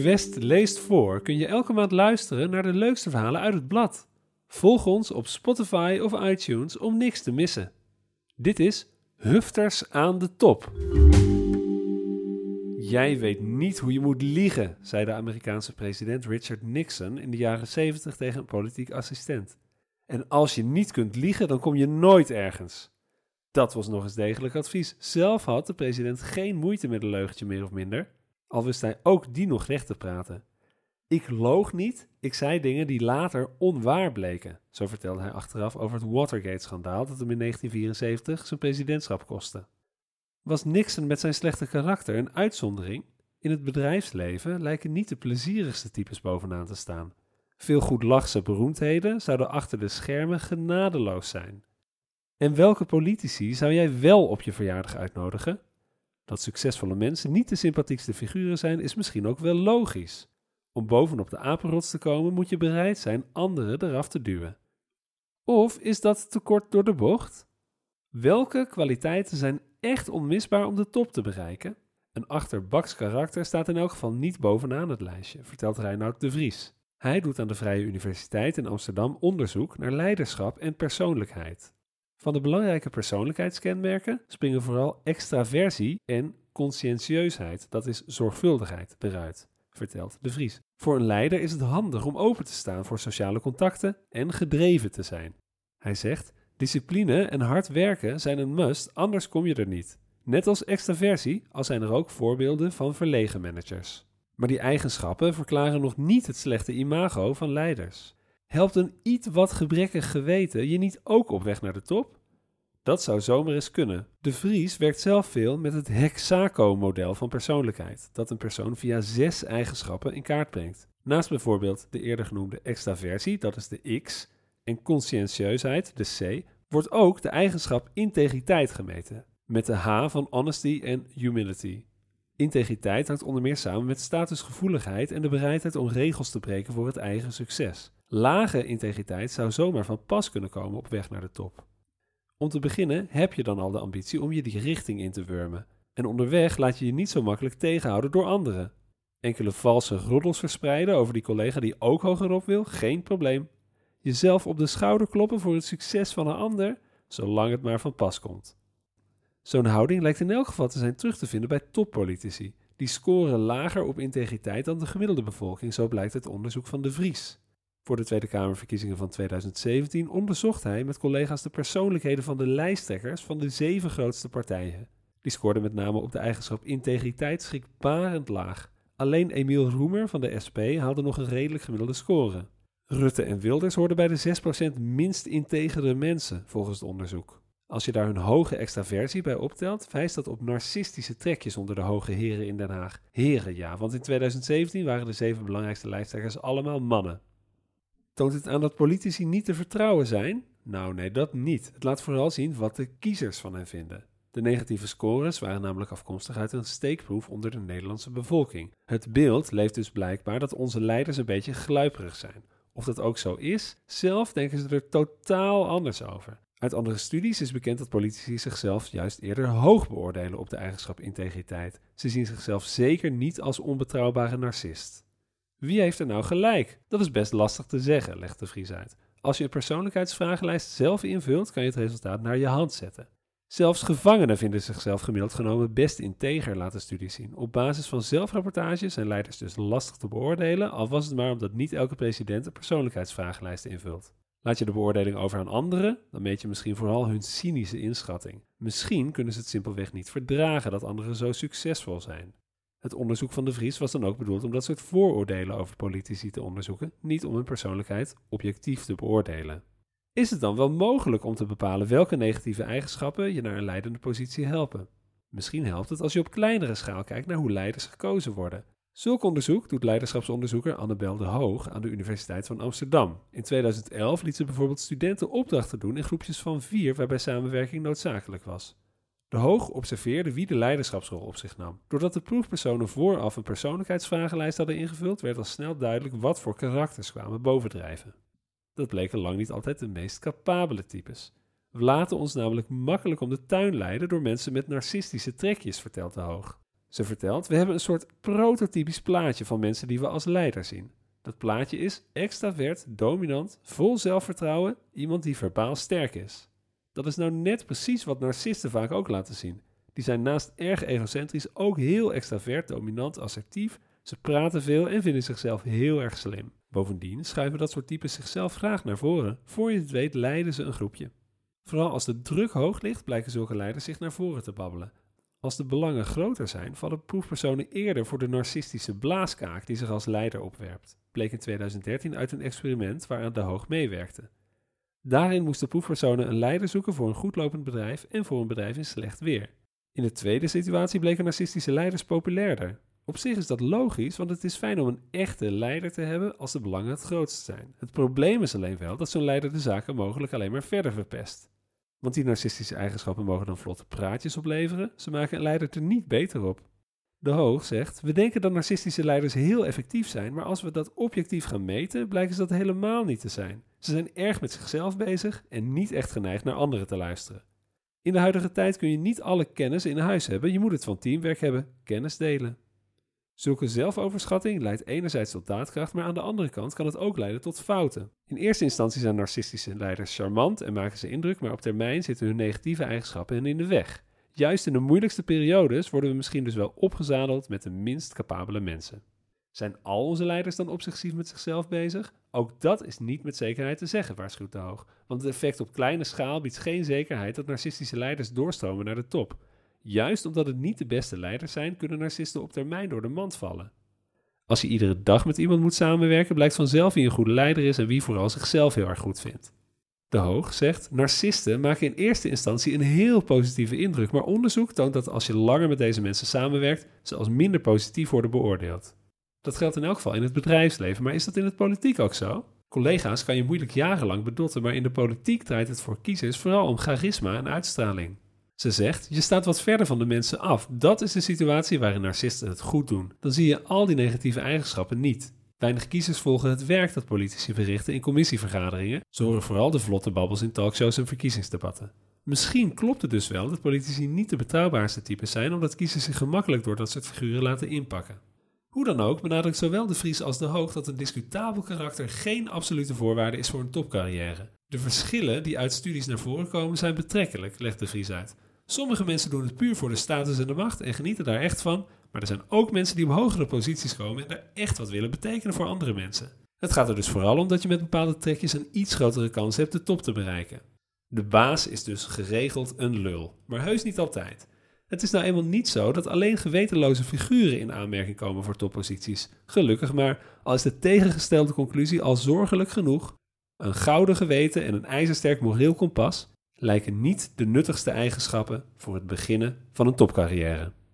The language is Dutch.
Quest leest voor kun je elke maand luisteren naar de leukste verhalen uit het blad. Volg ons op Spotify of iTunes om niks te missen. Dit is Hufters aan de top. Jij weet niet hoe je moet liegen, zei de Amerikaanse president Richard Nixon in de jaren 70 tegen een politiek assistent. En als je niet kunt liegen, dan kom je nooit ergens. Dat was nog eens degelijk advies. Zelf had de president geen moeite met een leugentje meer of minder, al wist hij ook die nog recht te praten. Ik loog niet, ik zei dingen die later onwaar bleken. Zo vertelde hij achteraf over het Watergate-schandaal dat hem in 1974 zijn presidentschap kostte. Was Nixon met zijn slechte karakter een uitzondering? In het bedrijfsleven lijken niet de plezierigste types bovenaan te staan. Veel goedlachse beroemdheden zouden achter de schermen genadeloos zijn. En welke politici zou jij wel op je verjaardag uitnodigen? Dat succesvolle mensen niet de sympathiekste figuren zijn, is misschien ook wel logisch. Om bovenop de apenrots te komen moet je bereid zijn anderen eraf te duwen. Of is dat te kort door de bocht? Welke kwaliteiten zijn echt onmisbaar om de top te bereiken? Een achterbaks karakter staat in elk geval niet bovenaan het lijstje, vertelt Reinoud de Vries. Hij doet aan de Vrije Universiteit in Amsterdam onderzoek naar leiderschap en persoonlijkheid. Van de belangrijke persoonlijkheidskenmerken springen vooral extraversie en conscientieusheid, dat is zorgvuldigheid, eruit, vertelt De Vries. Voor een leider is het handig om open te staan voor sociale contacten en gedreven te zijn. Hij zegt: discipline en hard werken zijn een must, anders kom je er niet. Net als extraversie, al zijn er ook voorbeelden van verlegen managers. Maar die eigenschappen verklaren nog niet het slechte imago van leiders. Helpt een iets wat gebrekkig geweten je niet ook op weg naar de top? Dat zou zomaar eens kunnen. De Vries werkt zelf veel met het Hexaco-model van persoonlijkheid, dat een persoon via zes eigenschappen in kaart brengt. Naast bijvoorbeeld de eerder genoemde extraversie, dat is de X, en conscientieusheid, de C, wordt ook de eigenschap integriteit gemeten, met de H van honesty en humility. Integriteit hangt onder meer samen met statusgevoeligheid en de bereidheid om regels te breken voor het eigen succes. Lage integriteit zou zomaar van pas kunnen komen op weg naar de top. Om te beginnen heb je dan al de ambitie om je die richting in te wurmen. En onderweg laat je je niet zo makkelijk tegenhouden door anderen. Enkele valse roddels verspreiden over die collega die ook hogerop wil, geen probleem. Jezelf op de schouder kloppen voor het succes van een ander, zolang het maar van pas komt. Zo'n houding lijkt in elk geval te zijn terug te vinden bij toppolitici. Die scoren lager op integriteit dan de gemiddelde bevolking, zo blijkt uit onderzoek van De Vries. Voor de Tweede Kamerverkiezingen van 2017 onderzocht hij met collega's de persoonlijkheden van de lijsttrekkers van de zeven grootste partijen. Die scoorden met name op de eigenschap integriteit schrikbarend laag. Alleen Emiel Roemer van de SP haalde nog een redelijk gemiddelde score. Rutte en Wilders hoorden bij de 6% minst integere mensen, volgens het onderzoek. Als je daar hun hoge extraversie bij optelt, wijst dat op narcistische trekjes onder de hoge heren in Den Haag. Heren ja, want in 2017 waren de zeven belangrijkste lijsttrekkers allemaal mannen. Toont het aan dat politici niet te vertrouwen zijn? Nou nee, dat niet. Het laat vooral zien wat de kiezers van hen vinden. De negatieve scores waren namelijk afkomstig uit een steekproef onder de Nederlandse bevolking. Het beeld leeft dus blijkbaar dat onze leiders een beetje gluiperig zijn. Of dat ook zo is, zelf denken ze er totaal anders over. Uit andere studies is bekend dat politici zichzelf juist eerder hoog beoordelen op de eigenschap integriteit. Ze zien zichzelf zeker niet als onbetrouwbare narcist. Wie heeft er nou gelijk? Dat is best lastig te zeggen, legt de Vries uit. Als je een persoonlijkheidsvragenlijst zelf invult, kan je het resultaat naar je hand zetten. Zelfs gevangenen vinden zichzelf gemiddeld genomen best integer, laten studies zien. Op basis van zelfrapportages zijn leiders dus lastig te beoordelen, al was het maar omdat niet elke president een persoonlijkheidsvragenlijst invult. Laat je de beoordeling over aan anderen, dan meet je misschien vooral hun cynische inschatting. Misschien kunnen ze het simpelweg niet verdragen dat anderen zo succesvol zijn. Het onderzoek van de Vries was dan ook bedoeld om dat soort vooroordelen over politici te onderzoeken, niet om hun persoonlijkheid objectief te beoordelen. Is het dan wel mogelijk om te bepalen welke negatieve eigenschappen je naar een leidende positie helpen? Misschien helpt het als je op kleinere schaal kijkt naar hoe leiders gekozen worden. Zulk onderzoek doet leiderschapsonderzoeker Annabel de Hoog aan de Universiteit van Amsterdam. In 2011 liet ze bijvoorbeeld studenten opdrachten doen in groepjes van vier waarbij samenwerking noodzakelijk was. De Hoog observeerde wie de leiderschapsrol op zich nam. Doordat de proefpersonen vooraf een persoonlijkheidsvragenlijst hadden ingevuld, werd al snel duidelijk wat voor karakters kwamen bovendrijven. Dat bleken lang niet altijd de meest capabele types. We laten ons namelijk makkelijk om de tuin leiden door mensen met narcistische trekjes, vertelt de Hoog. Ze vertelt: We hebben een soort prototypisch plaatje van mensen die we als leider zien. Dat plaatje is extravert, dominant, vol zelfvertrouwen, iemand die verbaal sterk is. Dat is nou net precies wat narcisten vaak ook laten zien. Die zijn naast erg egocentrisch ook heel extravert, dominant, assertief. Ze praten veel en vinden zichzelf heel erg slim. Bovendien schuiven dat soort types zichzelf graag naar voren. Voor je het weet leiden ze een groepje. Vooral als de druk hoog ligt, blijken zulke leiders zich naar voren te babbelen. Als de belangen groter zijn, vallen proefpersonen eerder voor de narcistische blaaskaak die zich als leider opwerpt. Bleek in 2013 uit een experiment waaraan de Hoog meewerkte. Daarin moesten proefpersonen een leider zoeken voor een goedlopend bedrijf en voor een bedrijf in slecht weer. In de tweede situatie bleken narcistische leiders populairder. Op zich is dat logisch, want het is fijn om een echte leider te hebben als de belangen het grootst zijn. Het probleem is alleen wel dat zo'n leider de zaken mogelijk alleen maar verder verpest. Want die narcistische eigenschappen mogen dan vlotte praatjes opleveren, ze maken een leider er niet beter op. De Hoog zegt: We denken dat narcistische leiders heel effectief zijn, maar als we dat objectief gaan meten, blijken ze dat helemaal niet te zijn. Ze zijn erg met zichzelf bezig en niet echt geneigd naar anderen te luisteren. In de huidige tijd kun je niet alle kennis in huis hebben, je moet het van teamwerk hebben, kennis delen. Zulke zelfoverschatting leidt enerzijds tot daadkracht, maar aan de andere kant kan het ook leiden tot fouten. In eerste instantie zijn narcistische leiders charmant en maken ze indruk, maar op termijn zitten hun negatieve eigenschappen hen in de weg. Juist in de moeilijkste periodes worden we misschien dus wel opgezadeld met de minst capabele mensen. Zijn al onze leiders dan obsessief met zichzelf bezig? Ook dat is niet met zekerheid te zeggen, waarschuwt de Hoog. Want het effect op kleine schaal biedt geen zekerheid dat narcistische leiders doorstromen naar de top. Juist omdat het niet de beste leiders zijn, kunnen narcisten op termijn door de mand vallen. Als je iedere dag met iemand moet samenwerken, blijkt vanzelf wie een goede leider is en wie vooral zichzelf heel erg goed vindt. De Hoog zegt: Narcisten maken in eerste instantie een heel positieve indruk, maar onderzoek toont dat als je langer met deze mensen samenwerkt, ze als minder positief worden beoordeeld. Dat geldt in elk geval in het bedrijfsleven, maar is dat in het politiek ook zo? Collega's kan je moeilijk jarenlang bedotten, maar in de politiek draait het voor kiezers vooral om charisma en uitstraling. Ze zegt: Je staat wat verder van de mensen af. Dat is de situatie waarin narcisten het goed doen. Dan zie je al die negatieve eigenschappen niet. Weinig kiezers volgen het werk dat politici verrichten in commissievergaderingen. Ze horen vooral de vlotte babbels in talkshows en verkiezingsdebatten. Misschien klopt het dus wel dat politici niet de betrouwbaarste types zijn, omdat kiezers zich gemakkelijk door dat soort figuren laten inpakken. Hoe dan ook benadrukt zowel de Vries als de Hoog dat een discutabel karakter geen absolute voorwaarde is voor een topcarrière. De verschillen die uit studies naar voren komen zijn betrekkelijk, legt de Vries uit. Sommige mensen doen het puur voor de status en de macht en genieten daar echt van, maar er zijn ook mensen die op hogere posities komen en daar echt wat willen betekenen voor andere mensen. Het gaat er dus vooral om dat je met bepaalde trekjes een iets grotere kans hebt de top te bereiken. De baas is dus geregeld een lul, maar heus niet altijd. Het is nou eenmaal niet zo dat alleen gewetenloze figuren in aanmerking komen voor topposities. Gelukkig maar, al is de tegengestelde conclusie al zorgelijk genoeg. Een gouden geweten en een ijzersterk moreel kompas lijken niet de nuttigste eigenschappen voor het beginnen van een topcarrière.